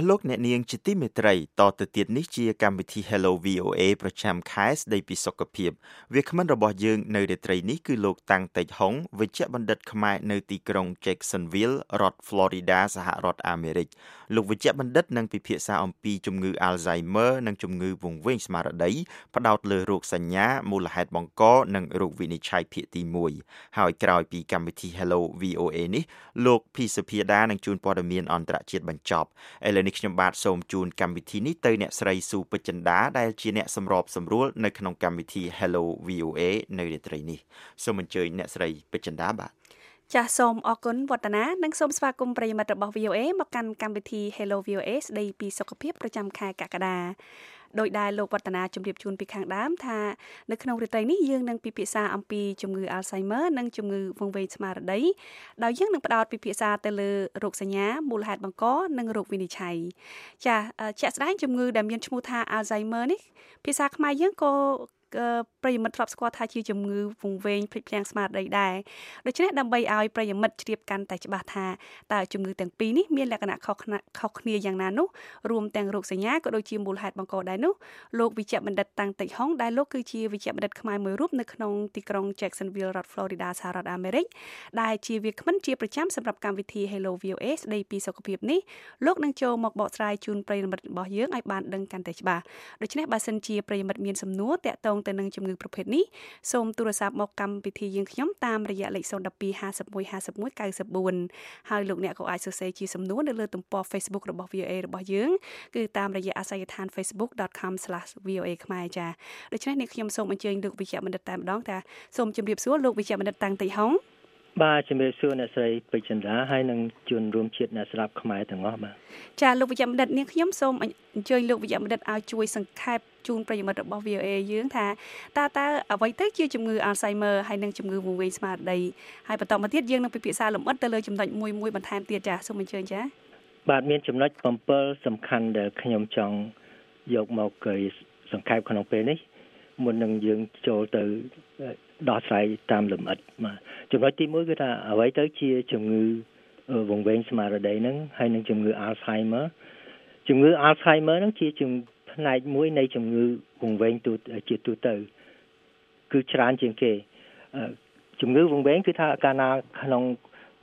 អស់លោកអ្នកនាងជាទីមេត្រីតទៅទៀតនេះជាកម្មវិធី Hello VOA ប្រចាំខែស្ដីពីសុខភាពវាគ្មិនរបស់យើងនៅរាត្រីនេះគឺលោកតាំងតេជហុងវិជ្ជបណ្ឌិតខ្មែរនៅទីក្រុង Jacksonville រដ្ឋ Florida សហរដ្ឋអាមេរិកលោកវិជ្ជបណ្ឌិតនឹងពិភាក្សាអំពីជំងឺ Alzheimer និងជំងឺវង្វេងស្មារតីផ្ដោតលើរោគសញ្ញាមូលហេតុបង្កនិងរោគវិនិច្ឆ័យភាគទី1ហើយក្រោយពីកម្មវិធី Hello VOA នេះលោកភីសុភាដានឹងជួនព័ត៌មានអន្តរជាតិបញ្ចប់ឥឡូវនេះខ្ញុំបាទសូមជូនកម្មវិធីនេះទៅអ្នកស្រីស៊ូពេជ្រចិន្តាដែលជាអ្នកសម្របសម្រួលនៅក្នុងកម្មវិធី Hello VOA នៅរាត្រីនេះសូមអញ្ជើញអ្នកស្រីពេជ្រចិន្តាបាទចាសសូមអរគុណវឌ្ឍនានិងសូមស្វាគមន៍ប្រិយមិត្តរបស់ VOA មកកាន់កម្មវិធី Hello VOA ស្ដីពីសុខភាពប្រចាំខែកក្កដា ដោយដែលលោកវឌ្ឍនាជម្រាបជូនពីខាងដើមថានៅក្នុងរាត្រីនេះយើងនឹងពិភាក្សាអំពីជំងឺ Alzheimer និងជំងឺវង្វេងស្មារតីដោយយើងនឹងផ្ដោតពិភាក្សាទៅលើរោគសញ្ញាមូលហេតុបង្កនិងរោគវិនិច្ឆ័យចាជាក់ស្ដែងជំងឺដែលមានឈ្មោះថា Alzheimer នេះភាសាខ្មែរយើងក៏ ប្រិយមិត្តធ្លាប់ស្គាល់ថាជាជំងឺវង្វេងភ្លេចភ្លាំងស្មារតីដែរដូច្នេះដើម្បីឲ្យប្រិយមិត្តជ្រាបកាន់តែច្បាស់ថាតើជំងឺទាំងពីរនេះមានលក្ខណៈខុសខុសគ្នាយ៉ាងណានោះរួមទាំងរោគសញ្ញាក៏ដូចជាមូលហេតុបង្កដែរនោះលោកវិជ្ជបណ្ឌិតតាំងតិចហុងដែលលោកគឺជាវិជ្ជបណ្ឌិតខ្មែរមួយរូបនៅក្នុងទីក្រុង Jacksonville រដ្ឋ Florida សហរដ្ឋអាមេរិកដែលជាវាគ្មិនជាប្រចាំសម្រាប់កម្មវិធី Hello VOA ស្ដីពីសុខភាពនេះលោកនឹងចូលមកបកស្រាយជូនប្រិយមិត្តរបស់យើងឲ្យបានដឹងកាន់តែច្បាស់ដូច្នេះបើសិនជាប្រិយមិត្តមានសំណួរតាក់ទងទៅនឹងជំងឺប្រភេទនេះសូមទូរស័ព្ទមកកម្មវិធីយើងខ្ញុំតាមរយៈលេខ012 51 51 94ហើយលោកអ្នកក៏អាចសរសេរជាសំណួរនៅលើទំព័រ Facebook របស់ VOA របស់យើងគឺតាមរយៈអាសយដ្ឋាន facebook.com/voa ខ្មែរចាដូច្នេះនេះខ្ញុំសូមអញ្ជើញលោកវិជ្ជបណ្ឌិតតែម្ដងថាសូមជម្រាបសួរលោកវិជ្ជបណ្ឌិតតាំងតិចហុង បាទជំរាបសួរអ្នកស្រីពេជ្រចន្ទាហើយនឹងជួនរួមជាតិអ្នកស្ដាប់ខ្មែរទាំងអស់បាទចាលោកវិជ្ជបណ្ឌិតនាងខ្ញុំសូមអញ្ជើញលោកវិជ្ជបណ្ឌិតឲ្យជួយសង្ខេបជូនប្រិយមិត្តរបស់ VOA យើងថាតើតើអ្វីទៅជាជំងឺ Alzheimer ហើយនិងជំងឺវង្វេងស្មារតីហើយបន្តមកទៀតយើងនឹងពិភាក្សាលម្អិតទៅលើចំណុចមួយមួយបន្ថែមទៀតចាសូមអញ្ជើញចាបាទមានចំណុច7សំខាន់ដែលខ្ញុំចង់យកមកសង្ខេបក្នុងពេលនេះមុននឹងយើងចូលទៅ ដោះស្រាយតាមលម្អិតបាទចំណុចទី1គឺថាអ្វីទៅជាជំងឺវង្វេងស្មារតីហ្នឹងហើយនឹងជំងឺ Alzheimer ជំងឺ Alzheimer ហ្នឹងជាជំផ្នែកមួយនៃជំងឺវង្វេងទូជាទូទៅ គឺច្រើនជាងគេជំងឺវង្វេងគឺថាកាលណាក្នុង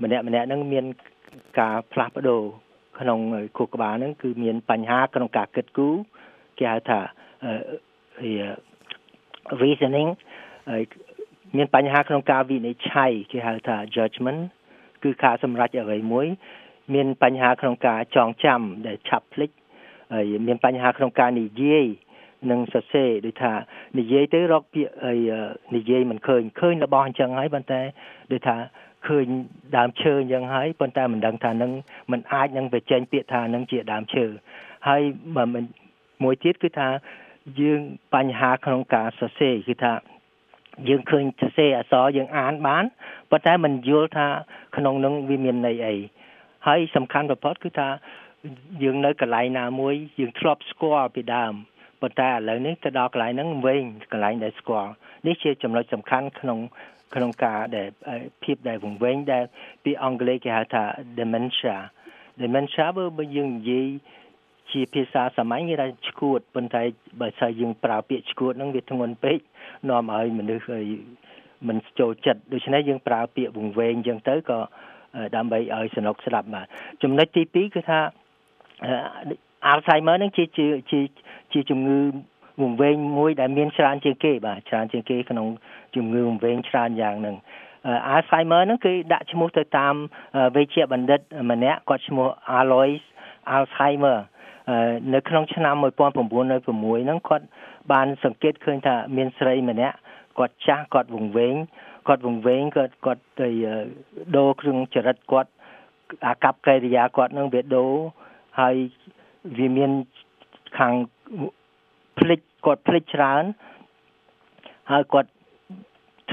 ម្នាក់ម្នាក់ហ្នឹងមានការផ្លាស់ប្ដូរក្នុងខួរក្បាលហ្នឹងគឺមានបញ្ហាក្នុងការគិតគូរគេហៅថា reasoning មានបញ្ហាក្នុងការវិនិច្ឆ័យគេហៅថា judgment គឺការសម្រេចអ្វីមួយ មានបញ្ហាក្នុងការចងចាំដែលឆាប់ភ្លេចហើយមានបញ្ហាក្នុងការនិយាយនិងសរសេរដូចថានិយាយទៅរកពាក្យអីនិយាយមិនឃើញឃើញរបស់អញ្ចឹងហើយប៉ុន្តែដូចថាឃើញដើមឈើអញ្ចឹងហើយប៉ុន្តែមិនដឹងថានឹងមិនអាចនឹងបញ្ចេញពាក្យថានឹងជាដើមឈើហើយមួយទៀតគឺថាយើងបញ្ហាក្នុងការសរសេរគឺថា យើងឃើញសរសេរអក្សរយើងអានបានប៉ុន្តែមិនយល់ថាក្នុងនឹងវាមានន័យអីហើយសំខាន់បំផុតគឺថាយើងនៅកន្លែងណាមួយយើងធ្លាប់ស្គាល់ពីដើមប៉ុន្តែឥឡូវនេះទៅដល់កន្លែងហ្នឹងវិញកន្លែងដែលស្គាល់នេះជាចំណុចសំខាន់ក្នុងក្នុងការដែលភាពដែលវង្វេងដែលពីអង់គ្លេសគេហៅថា dementia dementia បើយើងនិយាយ ជាភាសាសាមញ្ញគេថាឈួតប៉ុន្តែបើសិនយើងប្រើពាក្យឈួតហ្នឹងវាធ្ងន់ពេកនាំឲ្យមនុស្សឲ្យមិនចូលចិត្តដូច្នេះយើងប្រើពាក្យវង្វេងអញ្ចឹងទៅក៏ដើម្បីឲ្យសនុកស្ដាប់បាទចំណុចទី2គឺថាអាល់ឆៃម៉ឺនឹងជាជាជាជំងឺវង្វេងមួយដែលមានច្រើនជាងគេបាទច្រើនជាងគេក្នុងជំងឺវង្វេងច្រើនយ៉ាងហ្នឹងអាល់ឆៃម៉ឺនឹងគេដាក់ឈ្មោះទៅតាមវេជ្ជបណ្ឌិតម្នាក់គាត់ឈ្មោះ Alois Alzheimer នៅក្នុងឆ្នាំ1906ហ្នឹងគាត់បានសង្កេតឃើញថាមានស្រីម្នាក់គាត់ចាស់គាត់វង្វេងគាត់វង្វេងគាត់គាត់ទៅដូរគ្រឿងចរិតគាត់អាកប្បកិរិយាគាត់នឹងវាដូរហើយវាមានខាងភ្លេចគាត់ភ្លេចច្រើនហើយគាត់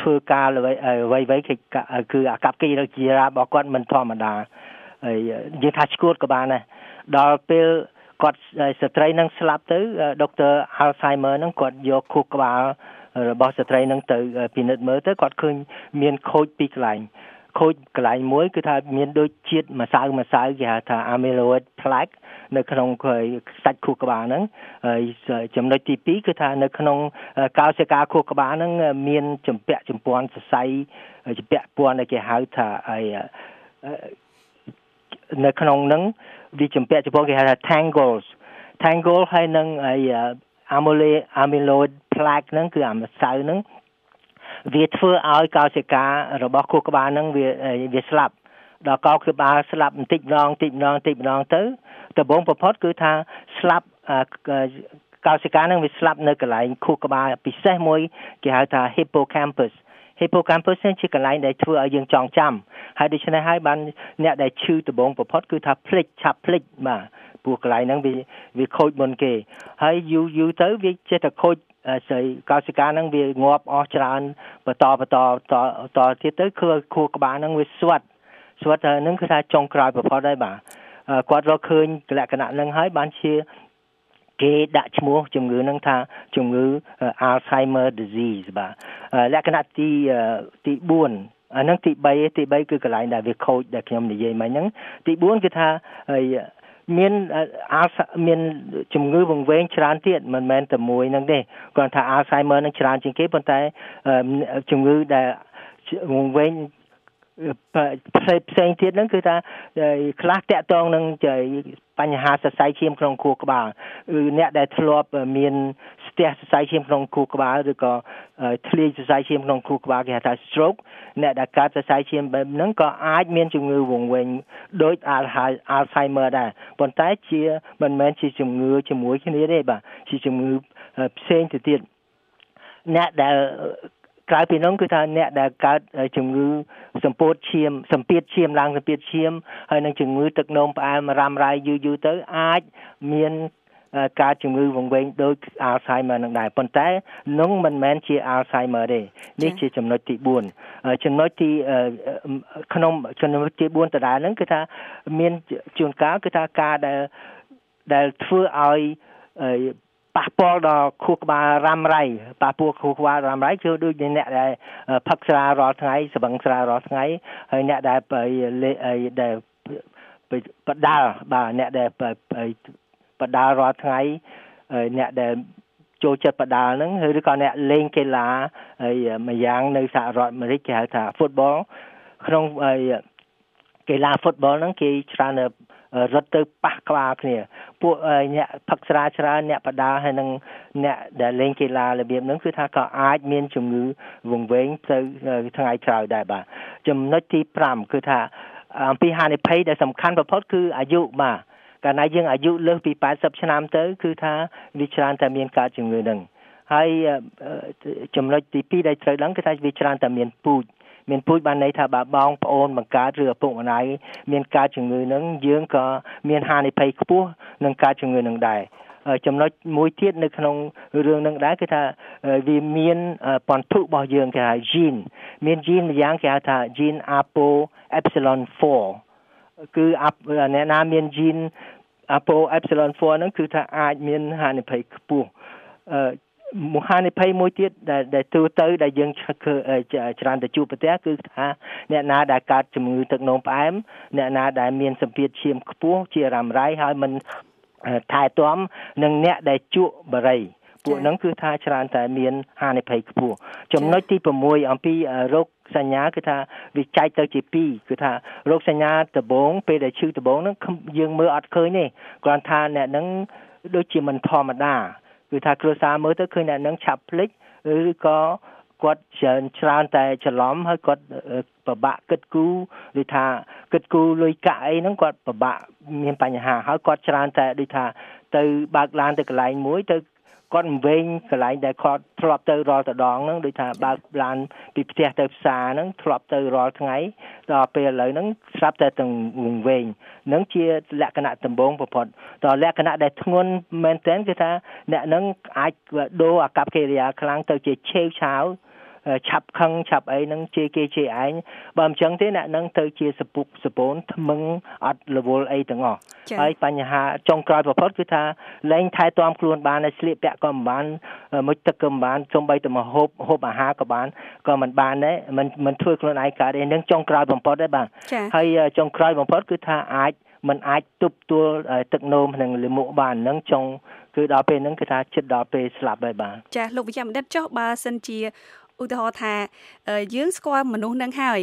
ធ្វើការអ្វីអ្វីអ្វីគឺគឺអាកប្បកិរិយារបស់គាត់មិនធម្មតាហើយយើងថាឈួតក៏បានដែរដល់ពេល គាត់ស្ត្រីនឹងស្លាប់ទៅដុកទ័រ Alzheimer នឹងគាត់យកខួរក្បាលរបស់ស្ត្រីនឹងទៅពិនិត្យមើលទៅគាត់ឃើញមានខូចពីកន្លែងខូចកន្លែងមួយគឺថាមានដូចជាតិម្សៅម្សៅគេហៅថា amyloid plaque នៅក្នុងសាច់ខួរក្បាលហ្នឹងហើយចំណុចទី2គឺថានៅក្នុងកោសិកាខួរក្បាលហ្នឹងមានចម្ពាក់ចម្ពាន់សរសៃចម្ពាក់ពាន់ដែលគេហៅថាអី នៅក្នុងហ្នឹងវាចម្ពាក់ចំពោះគេហៅថា tangles tangle ហើយនឹងអី amyloid amyloid plaque ហ្នឹងគឺអាម្សៅហ្នឹងវាធ្វើឲ្យកោសិការបស់ខួរក្បាលហ្នឹងវាវាស្លាប់ដល់កោក្បាលស្លាប់បន្តិចម្ដងបន្តិចម្ដងបន្តិចម្ដងទៅដំបូងបំផុតគឺថាស្លាប់កោសិកានឹងវាស្លាប់នៅកន្លែងខួរក្បាលពិសេសមួយគេហៅថា hippocampus hippocampus ជាកន្លែងដែលធ្វើឲ្យយើងចងចាំហើយដូច្នេះហើយបានអ្នកដែលឈឺដំបងបំផុតគឺថាភ្លេចឆាប់ភ្លេចបាទព្រោះកន្លែងហ្នឹងវាវាខូចមុនគេហើយយូរយូរទៅវាចេះតែខូចស្អីកោសិកាហ្នឹងវាងាប់អស់ច្រើនបន្តបន្តតតទៀតទៅគឺខួរក្បាលហ្នឹងវាស្វិតស្វិតហ្នឹងគឺថាចុងក្រោយបំផុតហើយបាទគាត់រកឃើញលក្ខណៈហ្នឹងហើយបានជា គេដាក់ឈ្មោះជំងឺហ្នឹងថាជំងឺ Alzheimer disease បាទលក្ខណៈទីទី4អាហ្នឹងទី3ទី3គឺកន្លែងដែលវាខូចដែលខ្ញុំនិយាយមិញហ្នឹងទី4គឺថាមានអាមានជំងឺវង្វេងច្រើនទៀតមិនមែនតែមួយហ្នឹងទេគ្រាន់ថា Alzheimer នឹងច្រើនជាងគេប៉ុន្តែជំងឺដែលវង្វេង ផ្សេងផ្សេងទៀតហ្នឹងគឺថាខ្លះតាក់ទងនឹងបញ្ហាសរសៃឈាមក្នុងខួរក្បាលគឺអ្នកដែលធ្លាប់មានស្ទះសរសៃឈាមក្នុងខួរក្បាលឬក៏ធ្លាយសរសៃឈាមក្នុងខួរក្បាលគេហៅថា stroke អ្នកដែលកើតសរសៃឈាមបែបហ្នឹងក៏អាចមានជំងឺវង្វេងដូច Alzheimer ដែរប៉ុន្តែជាមិនមែនជាជំងឺជាមួយគ្នាទេបាទជាជំងឺផ្សេងទៅទៀតអ្នកដែល ក្រៅពីនោះគឺថាអ្នកដែលកើតជំងឺសម្ពោធឈាមសម្ពាធឈាមឡើងសម្ពាធឈាមហើយនឹងជំងឺទឹកនោមផ្អែមរ៉ាំរ៉ៃយូរយូរទៅអាចមានការជំងឺវង្វេងដូច Alzheimer នឹងដែរប៉ុន្តែនោះមិនមែនជា Alzheimer ទេនេះជាចំណុចទី4ចំណុចទីក្នុងចំណុចទី4ដដែលហ្នឹងគឺថាមានជួនកាលគឺថាការដែលដែលធ្វើឲ្យ ប៉ះពាល់ដល់ខួរក្បាលរ៉ាំរ៉ៃប៉ះពាល់ខួរក្បាលរ៉ាំរ៉ៃគឺដូចអ្នកដែលផឹកស្រារាល់ថ្ងៃស្បឹងស្រារាល់ថ្ងៃហើយអ្នកដែលដែលបដាល់បាទអ្នកដែលបដាល់រាល់ថ្ងៃអ្នកដែលចូលចិត្តបដាល់ហ្នឹងឬក៏អ្នកលេងកីឡាហើយមួយយ៉ាងនៅសហរដ្ឋអាមេរិកគេហៅថា football ក្នុងកីឡា football ហ្នឹងគេច្រើន រត់ទៅប៉ះក្បាលគ្នាពួកអ្នកផឹកស្រាច្រើនអ្នកបដាហើយនឹងអ្នកដែលលេងកីឡារបៀបហ្នឹងគឺថាក៏អាចមានជំងឺវង្វេងទៅថ្ងៃក្រោយដែរបាទចំណុចទី5គឺថាអំពីហានិភ័យដែលសំខាន់បំផុតគឺអាយុបាទកាលណាយើងអាយុលើសពី80ឆ្នាំទៅ គឺថាវាច្រើនតែមានកើតជំងឺហ្នឹងហើយចំណុចទី2ដែលត្រូវដឹងគឺថាវាច្រើនតែមានពូជ មានពូជបានន័យថាបើបងប្អូនបង្កើតឬឪពុកម្ដាយមានការជំងឺនឹងយើងក៏មានហានិភ័យខ្ពស់នឹងការជំងឺនឹងដែរចំណុចមួយទៀតនៅក្នុងរឿងនឹងដែរគឺថាវាមានពន្ធុរបស់យើងគេហៅ gene មាន gene ម្យ៉ាងគេហៅថា gene apo epsilon 4គឺអ្នកណាមាន gene apo epsilon 4ហ្នឹងគឺថាអាចមានហានិភ័យខ្ពស់ មហានិភ័យមួយទៀតដែលដែលទូទៅដែលយើងច្រើនទៅជួបប្រទះគឺថាអ្នកណាដែលកើតជំងឺទឹកនោមផ្អែមអ្នកណាដែលមានសម្ពាធឈាមខ្ពស់ជារ៉ាំរ៉ៃហើយមិនថែទាំនិងអ្នកដែលជក់បារីពួកហ្នឹងគឺថាច្រើនតែមានហានិភ័យខ្ពស់ចំណុចទី6អំពីរោគសញ្ញាគឺថាវាចែកទៅជា2គឺថារោគសញ្ញាដំបូងពេលដែលឈឺដំបូងហ្នឹងយើងមើលអត់ឃើញទេគ្រាន់ថាអ្នកហ្នឹងដូចជាមិនធម្មតា គឺថាគ្រួសារមើលទៅឃើញអ្នកនឹងឆាប់ភ្លេចឬក៏គាត់ច្រើនច្រើនតែច្រឡំហើយគាត់ពិបាកគិតគូរឬថាគិតគូរលុយកាក់អីហ្នឹងគាត់ពិបាកមានបញ្ហាហើយគាត់ច្រើនតែដូចថាទៅបើកឡានទៅកន្លែងមួយទៅ គាត់មិនវែងកន្លែងដែលគាត់ធ្លាប់ទៅរាល់តដងហ្នឹងដូចថាបើកឡានពីផ្ទះទៅផ្សារហ្នឹងធ្លាប់ទៅរាល់ថ្ងៃដល់ពេលឥឡូវហ្នឹងស្រាប់តែទាំងវែងហ្នឹងជាលក្ខណៈដំបូងបំផុតតលក្ខណៈដែលធ្ងន់មែនទែនគឺថាអ្នកហ្នឹងអាចដូរអាកប្បកិរិយាខ្លាំងទៅជាឆេវឆាវឆាប់ខឹងឆាប់អីហ្នឹងជេរគេជេរឯងបើមិនចឹងទេអ្នកហ្នឹងទៅជាសពុកសពូនថ្មឹងអត់រវល់អីទាំងអស់ ហើយបញ្ហាចុងក្រោយបំផុតគឺថាលែងថែទាំខ្លួនបានហើយស្លៀកពាក់ក៏មិនបានមុជទឹកក៏មិនបានសំបីតែមកហូបហូបអាហារក៏បានក៏មិនបានដែរមិនមិនធ្វើខ្លួនឯងកើតទេនឹងចុងក្រោយបំផុតដែរបាទហើយចុងក្រោយបំផុតគឺថាអាចมันអាចទប់ទួលទឹកនោមនិងលាមកបាននឹងចុងគឺដល់ពេលហ្នឹងគឺថាចិត្តដល់ពេលស្លាប់ហើយបាទចាលោកវិជ្ជបណ្ឌិតចុះបើសិនជាឧទាហរណ៍ថាយើងស្គាល់មនុស្សនឹងហើយ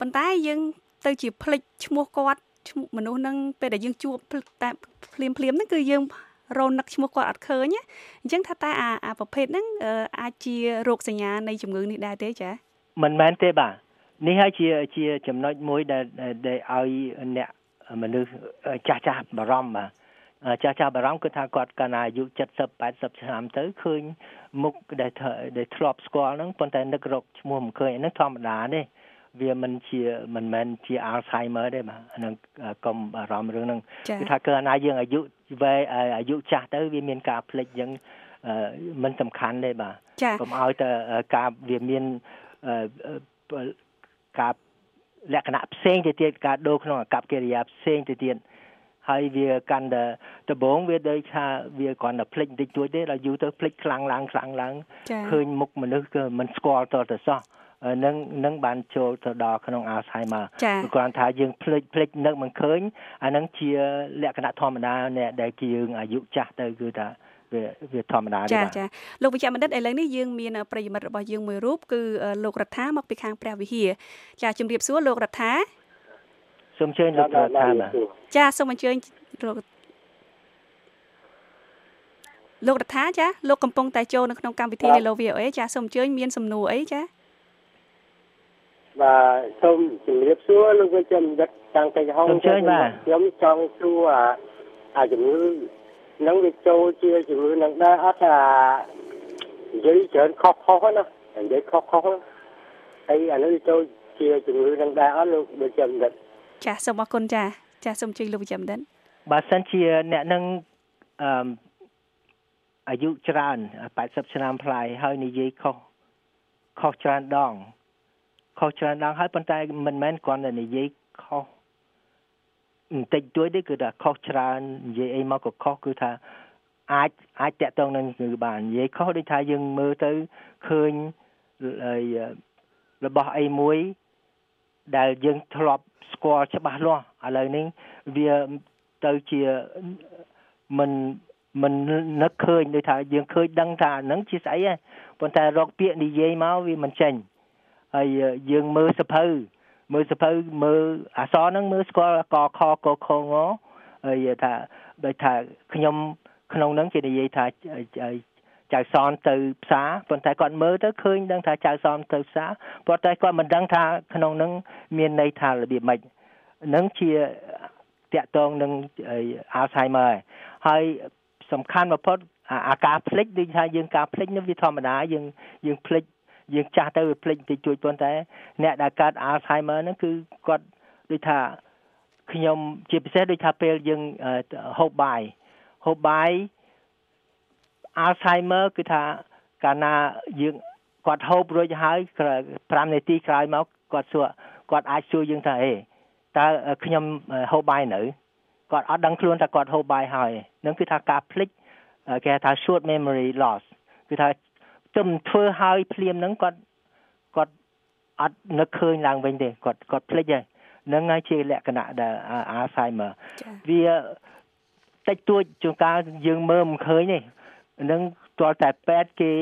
ប៉ុន្តែយើងទៅជាភ្លេចឈ្មោះគាត់ ឈ្មោះមនុស្សនឹងពេលដែលយើងជួបតែភ្លាមភ្លាមហ្នឹងគឺយើងរនឹកឈ្មោះគាត់អត់ឃើញអញ្ចឹងថាតែអាអាប្រភេទហ្នឹងអាចជារោគសញ្ញានៃជំងឺនេះដែរទេចាមិនមែនទេបាទនេះហើយជាជាចំណុចមួយដែលដែលឲ្យអ្នកមនុស្សចាស់ចាស់បារម្ភបាទចាស់ចាស់បារម្ភគឺថាគាត់កាលណាអាយុ70 80ឆ្នាំទៅឃើញមុខដែលដែលធ្លាប់ស្គាល់ហ្នឹងប៉ុន្តែនឹករកឈ្មោះមិនឃើញហ្នឹងធម្មតាទេ វាមិនជាមិនមែនជា Alzheimer ទេបាទហ្នឹងកុំបារម្ភរឿងហ្នឹងគឺថាកាលណាយើងអាយុវែអាយុចាស់ទៅវាមានការភ្លេចយ៉ាងមិនសំខាន់ទេបាទកុំឲ្យតែការវាមានការលក្ខណៈផ្សេងទៅទៀតការដូរក្នុងអាកប្បកិរិយាផ្សេងទៅទៀតហើយវាកាន់តែដំបងវាដូចថាវាគ្រាន់តែភ្លេចបន្តិចតួចទេដល់យូរទៅភ្លេចខ្លាំងឡើងខ្លាំងឡើងឃើញមុខមនុស្សគឺមិនស្គាល់តទៅសោះ នឹងនឹងបានចូលទៅដល់ក្នុង Alzheimer គ្រាន់ថាយើងភ្លេចភ្លេចនឹកមិនឃើញអានឹងជាលក្ខណៈធម្មតាដែលយើងអាយុចាស់ទៅគឺថាវាវាធម្មតាចាចាលោកវិជ្ជបណ្ឌិតឥឡូវនេះយើងមានប្រិយមិត្តរបស់យើងមួយរូបគឺលោករដ្ឋាមកពីខាងព្រះវិហារចាជំរាបសួរលោករដ្ឋាសូមអញ្ជើញលោករដ្ឋាបាទចាសូមអញ្ជើញលោកលោករដ្ឋាចាលោកកំពុងតែចូលនៅក្នុងកម្មវិធី Hello VOA ចាសូមអញ្ជើញមានសំណួរអីចា បាទសូមជម្រាបសួរលោកវិជ្ជបណ្ឌិតតាំងតែហងខ្ញុំចង់សួរអាជំងឺនឹងវាចូលជាជំងឺនឹងដែរអត់ថានិយាយច្រើនខុសខុសណានិយាយខុសខុសហើយអានេះចូលជាជំងឺនឹងដែរអត់លោកវិជ្ជបណ្ឌិតចាសូមអរគុណចាចាសូមជួយលោកវិជ្ជបណ្ឌិតបើសិនជាអ្នកនឹងអឺអាយុច្រើន80ឆ្នាំប្លាយហើយនិយាយខុសខុសច្រើនដង ខុសច្រើនដងហើយប៉ុន្តែមិនមែនគ្រាន់តែនិយាយខុសបន្តិចតួចទេគឺថាខុសច្រើននិយាយអីមកក៏ខុសគឺថាអាចអាចតាក់ទងនឹងគឺបាននិយាយខុសដូចថាយើងមើលទៅឃើញរបស់អីមួយដែលយើងធ្លាប់ស្គាល់ច្បាស់លាស់ឥឡូវនេះវាទៅជាមិនមិននឹកឃើញដូចថាយើងឃើញដឹងថាហ្នឹងជាស្អីហ៎ប៉ុន្តែរកពាក្យនិយាយមកវាមិនចេញ ហើយយើងមើលសភៅមើលសភៅមើលអសរហ្នឹងមើលស្គាល់កខកខងហើយថាដូចថាខ្ញុំក្នុងហ្នឹងគេនិយាយថាចៅសនទៅផ្សារប៉ុន្តែគាត់មើលទៅឃើញដឹងថាចៅសនទៅផ្សារប៉ុន្តែគាត់មិនដឹងថាក្នុងហ្នឹងមានន័យថារបៀបម៉េចនឹងជាតាក់ទងនឹង Alzheimer ហើយសំខាន់បំផុតអាការភ្លេចដូចថាយើងការភ្លេចនេះវាធម្មតាយើងយើងភ្លេច យើងចាស់ទៅវាភ្លេចតិចតួចប៉ុន្តែអ្នកដែលកើត Alzheimer ហ្នឹងគឺគាត់ដូចថាខ្ញុំជាពិសេសដូចថាពេលយើងហូបបាយហូបបាយ Alzheimer គឺថាកាលណាយើងគាត់ហូបរួចហើយ5នាទីក្រោយមកគាត់សួរគាត់អាចសួរយើងថាអេតើខ្ញុំហូបបាយនៅគាត់អត់ដឹងខ្លួនថាគាត់ហូបបាយហើយនឹងគឺថាការភ្លេចគេហៅថា short memory loss គឺថា ទំធ្វើឲ្យភ្លាមហ្នឹងគាត់គាត់អត់នឹកឃើញឡើងវិញទេគាត់គាត់ភ្លេចហើយនឹងហើយជាលក្ខណៈដែល Alzheimer វាតិចតួចជួនកាលយើងមើលមិនឃើញទេនឹងទាល់តែពេទ្យគេ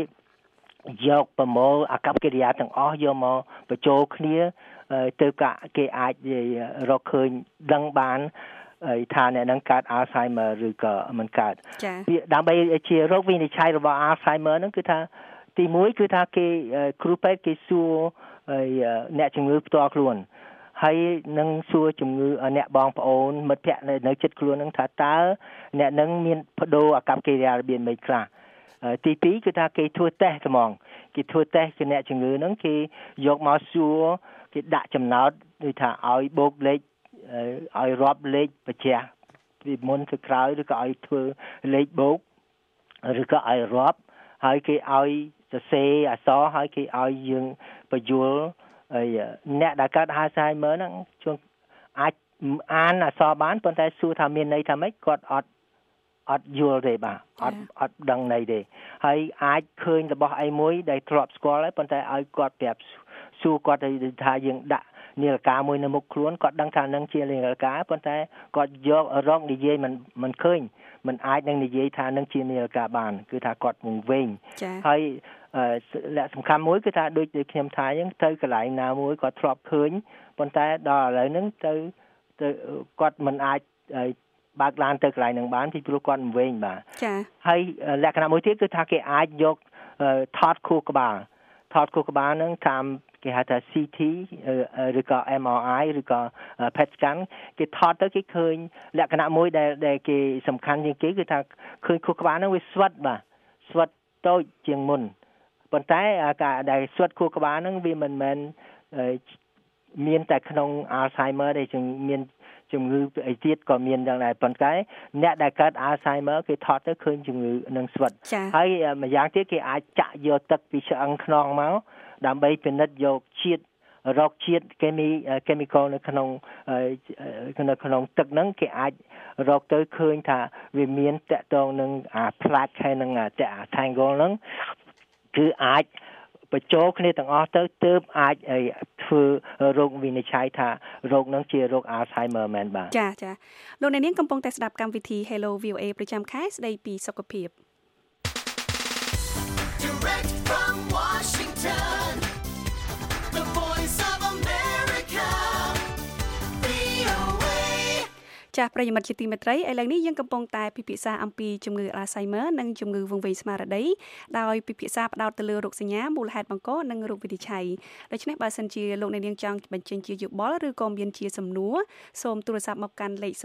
យកប្រមូលអាកប្បកិរិយាទាំងអស់យកមកបញ្ចូលគ្នាទៅកាគេអាចរកឃើញដឹងបានថាអ្នកនឹងកើត Alzheimer ឬក៏មិនកើតវាដើម្បីជារោគវិនិច្ឆ័យរបស់ Alzheimer ហ្នឹងគឺថា ទី1គឺថាគេគ្រូពេទ្យគេសួរអ្នកជំងឺផ្ទាល់ខ្លួនហើយនឹងសួរជំងឺអ្នកបងប្អូនមិត្តភ័ក្តិនៅជិតខ្លួននឹងថាតើអ្នកនឹងមានបដូរអាកប្បកិរិយារបៀបម៉េចខ្លះទី2គឺថាគេធ្វើតេស្តហ្មងគេធ្វើតេស្តគឺអ្នកជំងឺហ្នឹងគេយកមកសួរគេដាក់ចំណោទដូចថាឲ្យបូកលេខឲ្យរាប់លេខបញ្ជាពីមុនទៅក្រោយឬក៏ឲ្យធ្វើលេខបូកឬក៏ឲ្យរាប់ហើយគេឲ្យ សរសេរអក្សរហើយគេឲ្យយើងបញ្យល់ហើយអ្នកដែលកើត Alzheimer ហ្នឹងជួនអាចអានអក្សរបានប៉ុន្តែសួរថាមានន័យថាម៉េចគាត់អត់អត់យល់ទេបាទអត់អត់ដឹងន័យទេហើយអាចឃើញរបស់អីមួយដែលធ្លាប់ស្គាល់ហើយប៉ុន្តែឲ្យគាត់ប្រាប់សួរគាត់ថាយើងដាក់នាឡិកាមួយនៅមុខខ្លួនគាត់ដឹងថានឹងជានាឡិកាប៉ុន្តែគាត់យករកនិយាយមិនមិនឃើញมันអាចនឹងនិយាយថានឹងជានាឡិកាបាន គឺថាគាត់វង្វេងហើយ លក្ខសំខាន់មួយគឺថាដូចខ្ញុំថាអញ្ចឹងទៅកន្លែងណាមួយគាត់ធ្លាប់ឃើញប៉ុន្តែដល់ឥឡូវហ្នឹងទៅទៅគាត់មិនអាចបើកឡានទៅកន្លែងហ្នឹងបានពីព្រោះគាត់មិនវែងបាទចា៎ហើយលក្ខណៈមួយទៀតគឺថាគេអាចយកថតខួរក្បាលថតខួរក្បាលហ្នឹងតាមគេហៅថា CT ឬក៏ MRI ឬក៏ PET scan គេថតទៅគេឃើញលក្ខណៈមួយដែលដែលគេសំខាន់ជាងគេគឺថាឃើញខួរក្បាលហ្នឹងវាស្វិតបាទស្វិតតូចជាងមុន ប៉ុន្តែការដែលស្វិតខួរក្បាលហ្នឹងវាមិនមែនមានតែក្នុង Alzheimer ទេជាងមានជំងឺអីទៀតក៏មានយ៉ាងដែរប៉ុន្តែអ្នកដែលកើត Alzheimer គេថតទៅឃើញជំងឺនឹងស្វិតហើយម្យ៉ាងទៀតគេអាចចាក់យកទឹកពីឆ្អឹងខ្នងមកដើម្បីពិនិត្យយកជាតិរោគជាតិ chemical នៅក្នុងនៅក្នុងទឹកហ្នឹងគេអាចរកទៅឃើញថាវាមានតកតងនឹងអា plaque ហើយនឹងអា tangle ហ្នឹង គឺអាចបញ្ចូលគ្នាទាំងអស់ទៅទើបអាចធ្វើរោគវិនិច្ឆ័យថារោគនឹងជារោគ Alzheimer មែនបាទចាចាលោកអ្នកនាងកំពុងតែស្ដាប់កម្មវិធី Hello VOA ប្រចាំខែស្ដីពីសុខភាព Direct from Washington ចាស់ប្រិយមិត្តជាទីមេត្រីឥឡូវនេះយើងកំពុងតែពិភាក្សាអំពីជំងឺ Alzheimer និងជំងឺវង្វេងស្មារតីដោយពិភាក្សាផ្ដោតទៅលើរោគសញ្ញាមូលហេតុបង្កនិងរោគវិនិច្ឆ័យដូច្នេះបើសិនជាលោកអ្នកនាងចង់បញ្ចេញជាយោបល់ឬក៏មានជាសំណួរសូមទូរស័ព្ទមកកាន់លេខ012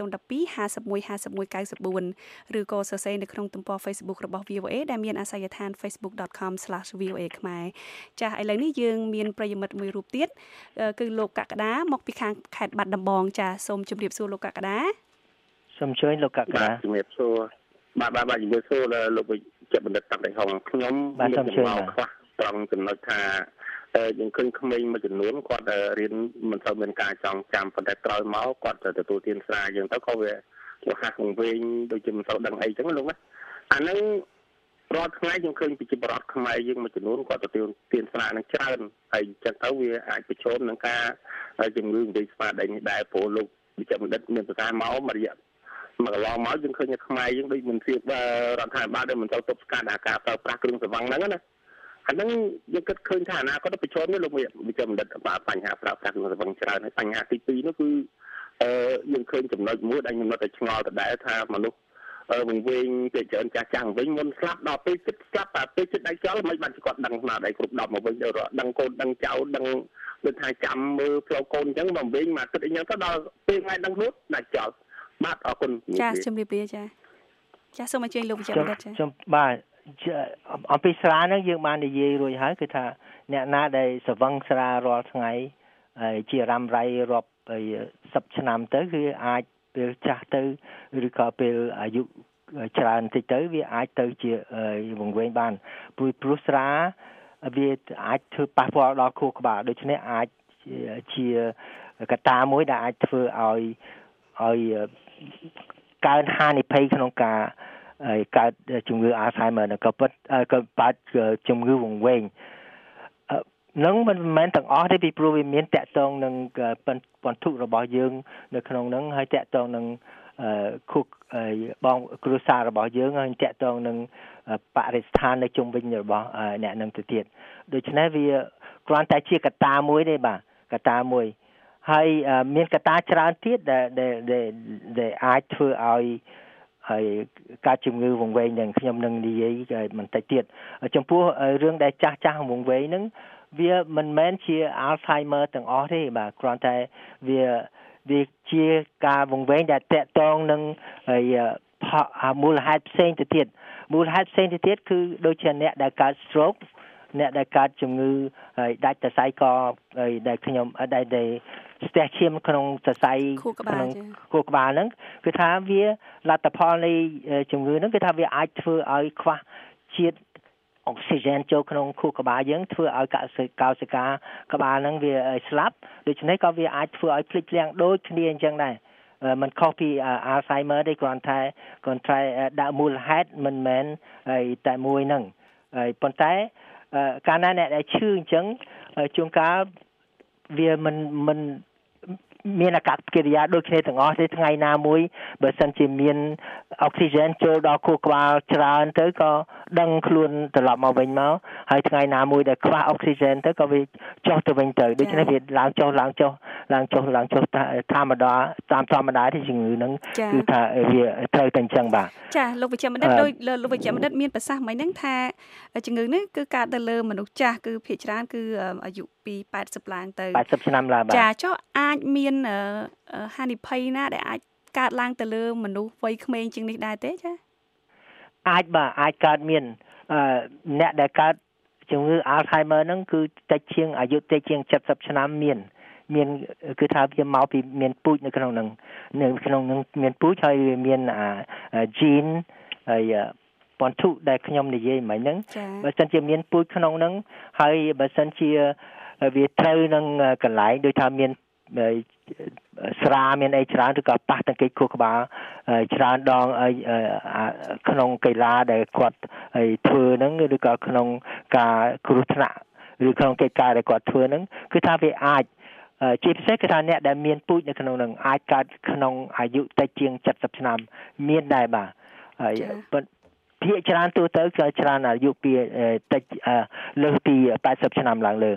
51 51 94ឬក៏សរសេរនៅក្នុងទំព័រ Facebook របស់ VOA ដែលមានអាសយដ្ឋាន facebook.com/voa ខ្មែរចាស់ឥឡូវនេះយើងមានប្រិយមិត្តមួយរូបទៀតគឺលោកកកដាមកពីខាងខេត្តបាត់ដំបងចាសូមជម្រាបសួរលោកកកដា សូមអញ្ជើញលោកកកដាជំរាបសួរបាទបាទបាទជំរាបសួរដល់លោកវិជ្ជបណ្ឌិតតាំងតែហងខ្ញុំមានចំនួនខ្លះត្រង់ចំណុចថាយើងឃើញក្មេងមួយចំនួនគាត់រៀនមិនសូវមានការចងចាំប៉ុន្តែក្រោយមកគាត់ទៅទទួលទានស្រាយើងទៅក៏វាលោះហាស់វងវែងដូចជាមិនសូវដឹងអីចឹងលោកណាអាហ្នឹងរាល់ថ្ងៃយើងឃើញប្រជាពលរដ្ឋខ្មែរយើងមួយចំនួនគាត់ទទួលទានស្រានឹងច្រើនហើយចឹងទៅវាអាចប្រឈមនឹងការជំងឺនិយាយស្មារតីនេះដែរព្រោះលោកវិជ្ជបណ្ឌិតមានប្រសាសន៍មកមួយរយៈ មកកន្លងមកយើងឃើញថាខ្មែរយើងដូចមិនធៀបរដ្ឋាភិបាលដែលមិនទៅទប់ស្កាត់អាការប្រើប្រាស់គ្រឿងសង្វឹងហ្នឹងណាអាហ្នឹងយើងគិតឃើញថាអនាគតប្រឈមនេះលោកវិជ្ជបណ្ឌិតបញ្ហាប្រើប្រាស់គ្រឿងសង្វឹងច្រើនហើយបញ្ហាទី2នោះគឺអឺយើងឃើញចំណុចមួយដែលខ្ញុំនៅតែឆ្ងល់ដដែលថាមនុស្សវងវិញពេលច្រើនចាស់ចាស់វិញមុនស្លាប់ដល់ពេលចិត្តស្លាប់តែពេលចិត្តដៃចោលមិនបានគាត់ដឹងស្នាដៃគ្រប់10មកវិញទៅដឹងកូនដឹងចៅដឹងដូចថាចាំមើលផ្លូវកូនអញ្ចឹងមកវិញមកគិតអីចឹងទៅដល់ពេលថ្ងៃដឹងខ្លួនដាច់ចោល បាទអរគុណចាជំរាបលាចាចាសូមអញ្ជើញលោកវិជ្ជបណ្ឌិតចាជំបាទអំពីស្រាហ្នឹងយើងបាននិយាយរួចហើយគឺថាអ្នកណាដែលសវឹងស្រារាល់ថ្ងៃជារ៉ាំរ៉ៃរាប់10ឆ្នាំទៅគឺអាចពេលចាស់ទៅឬក៏ពេលអាយុច្រើនតិចទៅវាអាចទៅជាវង្វេងបានព្រោះព្រោះស្រាវាអាចធ្វើប៉ះពាល់ដល់ខួរក្បាលដូច្នេះអាចជាកត្តាមួយដែលអាចធ្វើឲ្យឲ្យ កើនហានិភ័យក្នុងការកើតជំងឺ Alzheimer ក៏ពិតក៏បាត់ជំងឺវង្វេងនឹងមិនមែនទាំងអស់ទេពីព្រោះវាមានតកតងនឹងពន្ធុរបស់យើង នៅក្នុងនឹងហើយតកតងនឹងខុកបងគ្រួសាររបស់យើងហើយតកតងនឹងបរិស្ថាននៅជុំវិញរបស់អ្នកនឹងទៅទៀតដូច្នេះវាគ្រាន់តែជាកត្តាមួយទេបាទកត្តាមួយ ហើយមានកត្តាច្រើនទៀតដែលដែលអាចធ្វើឲ្យហើយការជំងឺវង្វេងនឹងខ្ញុំនឹងនិយាយបន្តិចទៀតចំពោះរឿងដែលចាស់ចាស់វង្វេងហ្នឹងវាមិនមែនជា Alzheimer ទាំងអស់ទេបាទគ្រាន់តែវាវាជាការវង្វេងដែលតកតងនឹងហើយមូលហេតុផ្សេងទៅទៀតមូលហេតុផ្សេងទៅទៀតគឺដូចជាអ្នកដែលកើត stroke អ្នកដែលកើតជំងឺហើយដាច់សរសៃកហើយដែលខ្ញុំដែលដែលស្ទះឈាមក្នុងសរសៃក្នុងខួរក្បាលហ្នឹងគឺថាវាលទ្ធផលនៃជំងឺហ្នឹងគឺថាវាអាចធ្វើឲ្យខ្វះជាតិអអុកស៊ីហ្សែនចូលក្នុងខួរក្បាលយើងធ្វើឲ្យកសិកោសិកាក្បាលហ្នឹងវាស្លាប់ដូច្នេះក៏វាអាចធ្វើឲ្យភ្លេចភ្លាំងដូចគ្នាអញ្ចឹងដែរมันខុសពី Alzheimer ទេគ្រាន់តែគ្រាន់តែដាក់មូលហេតុមិនមែនតែមួយហ្នឹងហើយប៉ុន្តែ កាលណាអ្នកដែលឈឺអញ្ចឹងជួនកាលវាមិនមិន មានអាកប្បកិរិយាដូចគ្នាទាំងអស់ទេថ្ងៃណាមួយបើសិនជាមានអុកស៊ីហ្សែនចូលដល់ខួរក្បាលច្រើនទៅក៏ដឹងខ្លួនត្រឡប់មកវិញមកហើយថ្ងៃណាមួយដែលខ្វះអុកស៊ីហ្សែនទៅក៏វាចុះទៅវិញទៅដូច្នេះវាឡើងចុះឡើងចុះឡើងចុះឡើងចុះធម្មតាតាមធម្មតាទេជំងឺហ្នឹងគឺថាវាត្រូវតែអញ្ចឹងបាទចាលោកវិជ្ជបណ្ឌិតដោយលោកវិជ្ជបណ្ឌិតមានប្រសាសន៍មិញហ្នឹងថាជំងឺនេះគឺកើតទៅលើមនុស្សចាស់គឺភាគច្រើនគឺអាយុ ពី80ឡើងទៅ80ឆ្នាំឡើងបាទចាចុះអាចមានហានិភ័យណា ដែលអាចកើតឡើងទៅលើមនុស្សវ័យក្មេងជាងនេះដែរទេចាអាចបាទអាចកើតមានអ្នកដែលកើតជំងឺ Alzheimer ហ្នឹងគឺតិចជាងអាយុតិចជាង70ឆ្នាំមានមានគឺថាវាមកពីមានពូជនៅក្នុងហ្នឹងនៅក្នុងហ្នឹងមានពូជហើយវាមានអា gene ហើយប៉ុនធុដែលខ្ញុំនិយាយមិញហ្នឹងបើសិនជាមានពូជក្នុងហ្នឹងហើយបើសិនជា វាត្រូវនឹងកន្លែងដូចថាមានស្រាមានអីច្រើនឬក៏ប៉ះតង្កេតខួរក្បាលច្រើនដងក្នុងកីឡាដែលគាត់ធ្វើហ្នឹងឬក៏ក្នុងការគ្រោះថ្នាក់ឬក្នុងកិច្ចការដែលគាត់ធ្វើហ្នឹងគឺថាវាអាចជាពិសេសគឺថាអ្នកដែលមានពូជនៅក្នុងនឹងអាចកើតក្នុងអាយុតិចជាង70ឆ្នាំមានដែរបាទហើយភាគច្រើនទូទៅគឺច្រើនអាយុពីតិចលើសពី80ឆ្នាំឡើងលើ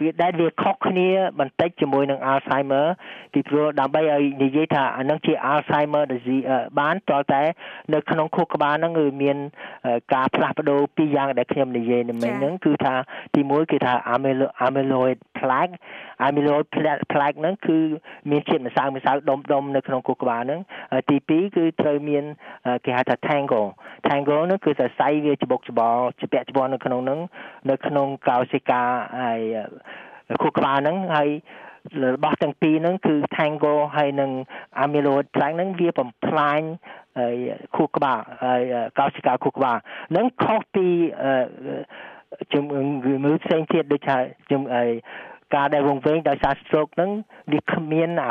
វាដែលវាខុសគ្នាបន្តិចជាមួយនឹង Alzheimer ពីព្រោះដើម្បីឲ្យនិយាយថាអានឹងជា Alzheimer disease បានតើតែនៅក្នុងខួរក្បាលហ្នឹងគឺមានការផ្លាស់ប្ដូរពីរយ៉ាងដែលខ្ញុំនិយាយមិញហ្នឹងគឺថាទីមួយគឺថា amyloid plaque amyloid plaque ហ្នឹងគឺមានជាតិម្សៅម្សៅដុំដុំនៅក្នុងខួរក្បាលហ្នឹងទី2គឺត្រូវមានគេហៅថា tangle tangle ហ្នឹងគឺសរសៃវាច្បុកច្បល់ជាពាក់ច្បល់នៅក្នុងហ្នឹងនៅក្នុងកោសិកាហើយ ខួរក្បាលហ្នឹងហើយរបស់ទាំងពីរហ្នឹងគឺ tango ហើយនឹង amyloid plaque ហ្នឹងវាបំផ្លាញខួរក្បាលហើយកោសិកាខួរក្បាលហ្នឹងខុសពីជំងឺផ្សេងទៀតដូចថាជំងឺការដែលវងវែងដោយសារ stroke ហ្នឹងវាគ្មានអា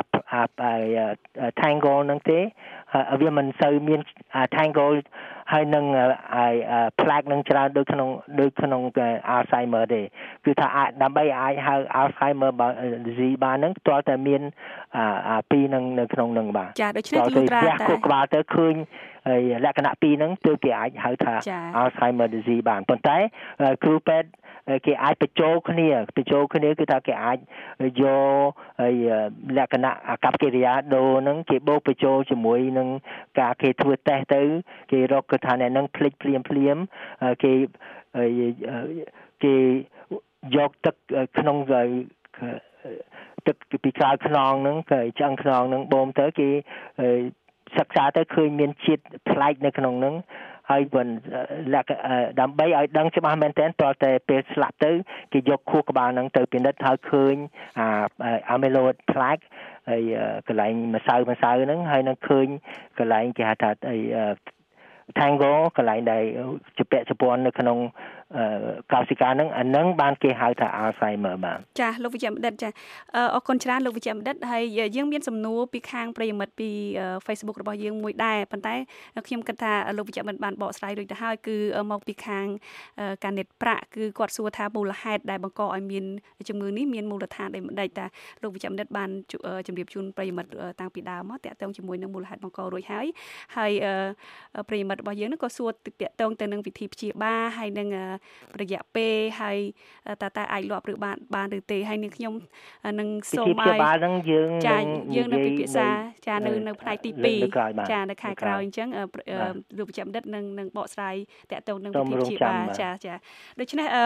tangle ហ្នឹងទេ វាមិនសូវមាន tangle ហើយនឹងផ្លាកនឹងច្រើនដូចក្នុងដូចក្នុង Alzheimer ទេគឺថាអាចដើម្បីអាចហៅ Alzheimer disease បានហ្នឹងទាល់តែមានអាពីរនឹងនៅក្នុងនឹងបាទចាដូច្នេះលុត្រាតែក្បាលទៅឃើញហើយលក្ខណៈពីរហ្នឹងទើបគេអាចហៅថា Alzheimer disease បានប៉ុន្តែគ្រូពេទ្យ គេអាចបញ្ចូលគ្នាបញ្ចូលគ្នាគឺថាគេអាចយកហើយលក្ខណៈអាកប្បកិរិយាដូរហ្នឹងគេបូកបញ្ចូលជាមួយនឹងការគេធ្វើតេស្តទៅ គេរកគឺថាអ្នកហ្នឹងភ្លេចភ្លាមភ្លាមគេគេយកទឹកក្នុងទឹកពីក្រៅខ្នងហ្នឹងគេឆ្អឹងខ្នងហ្នឹងបូមទៅគេសិក្សាទៅឃើញមានជាតិប្លែកនៅក្នុងហ្នឹង ហើយមិនលក្ខដើម្បីឲ្យដឹងច្បាស់មែនទែនតើតែពេលស្លាប់ទៅគេយកខួរក្បាលហ្នឹងទៅពិនិត្យហើយឃើញអា amyloid plaque ហើយកន្លែងម្សៅម្សៅហ្នឹងហើយនឹងឃើញកន្លែងគេហៅថាអី tango កន្លែងដែលជាពាក់ជប៉ុននៅក្នុង កោសិកាហ្នឹងអានឹងបានគេហៅថា Alzheimer បាទចាលោកវិជ្ជបណ្ឌិតចាអរគុណច្រើនលោកវិជ្ជបណ្ឌិតហើយយើងមានសំណួរពីខាងប្រិយមិត្តពី Facebook របស់យើងមួយដែរប៉ុន្តែខ្ញុំគិតថាលោកវិជ្ជបណ្ឌិតបានបកស្រាយរួចទៅហើយគឺមកពីខាងការនេតប្រាក់គឺគាត់សួរថាមូលហេតុដែលបង្កឲ្យមានជំងឺនេះមានមូលដ្ឋានដូចម្ដេចតាលោកវិជ្ជបណ្ឌិតបានជម្រាបជូនប្រិយមិត្តតាំងពីដើមមកតាក់ទងជាមួយនឹងមូលហេតុបង្ករួចហើយហើយប្រិយមិត្តរបស់យើងក៏សួរតាក់ទងទៅនឹងវិធីព្យាបាលហើយនឹងរយៈពេលហើយតើតើអាចលក់ឬបានបានឬទេហើយនឹងខ្ញុំនឹងសូមឲ្យនឹងយើងចាយើងនៅពិភាក្សាចានៅនៅផ្នែកទី2ចានៅខែក្រោយអញ្ចឹងលោកប្រចាំដិតនឹងនឹងបកស្រាយតកតងនឹងវិធីព្យាបាលចាចាដូច្នេះអឺ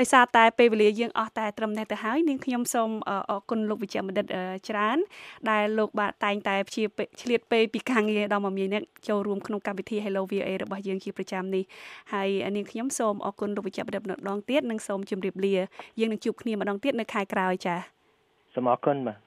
ដោយសារតែពេលវេលាយើងអស់តែត្រឹមនេះទៅហើយនាងខ្ញុំសូមអរគុណលោកវិជ្ជបណ្ឌិតច្រើន ដែលលោកបាទតែងតែព្យាឆ្លៀតពេលពីការងារដល់មកមាននេះចូលរួមក្នុងកម្មវិធី Hello VOA របស់យើងជាប្រចាំនេះហើយនាងខ្ញុំសូមអរគុណលោកវិជ្ជបណ្ឌិតម្ដងទៀតនិងសូមជម្រាបលាយើងនឹងជួបគ្នាម្ដងទៀតនៅខែក្រោយចា៎សូមអរគុណបាទ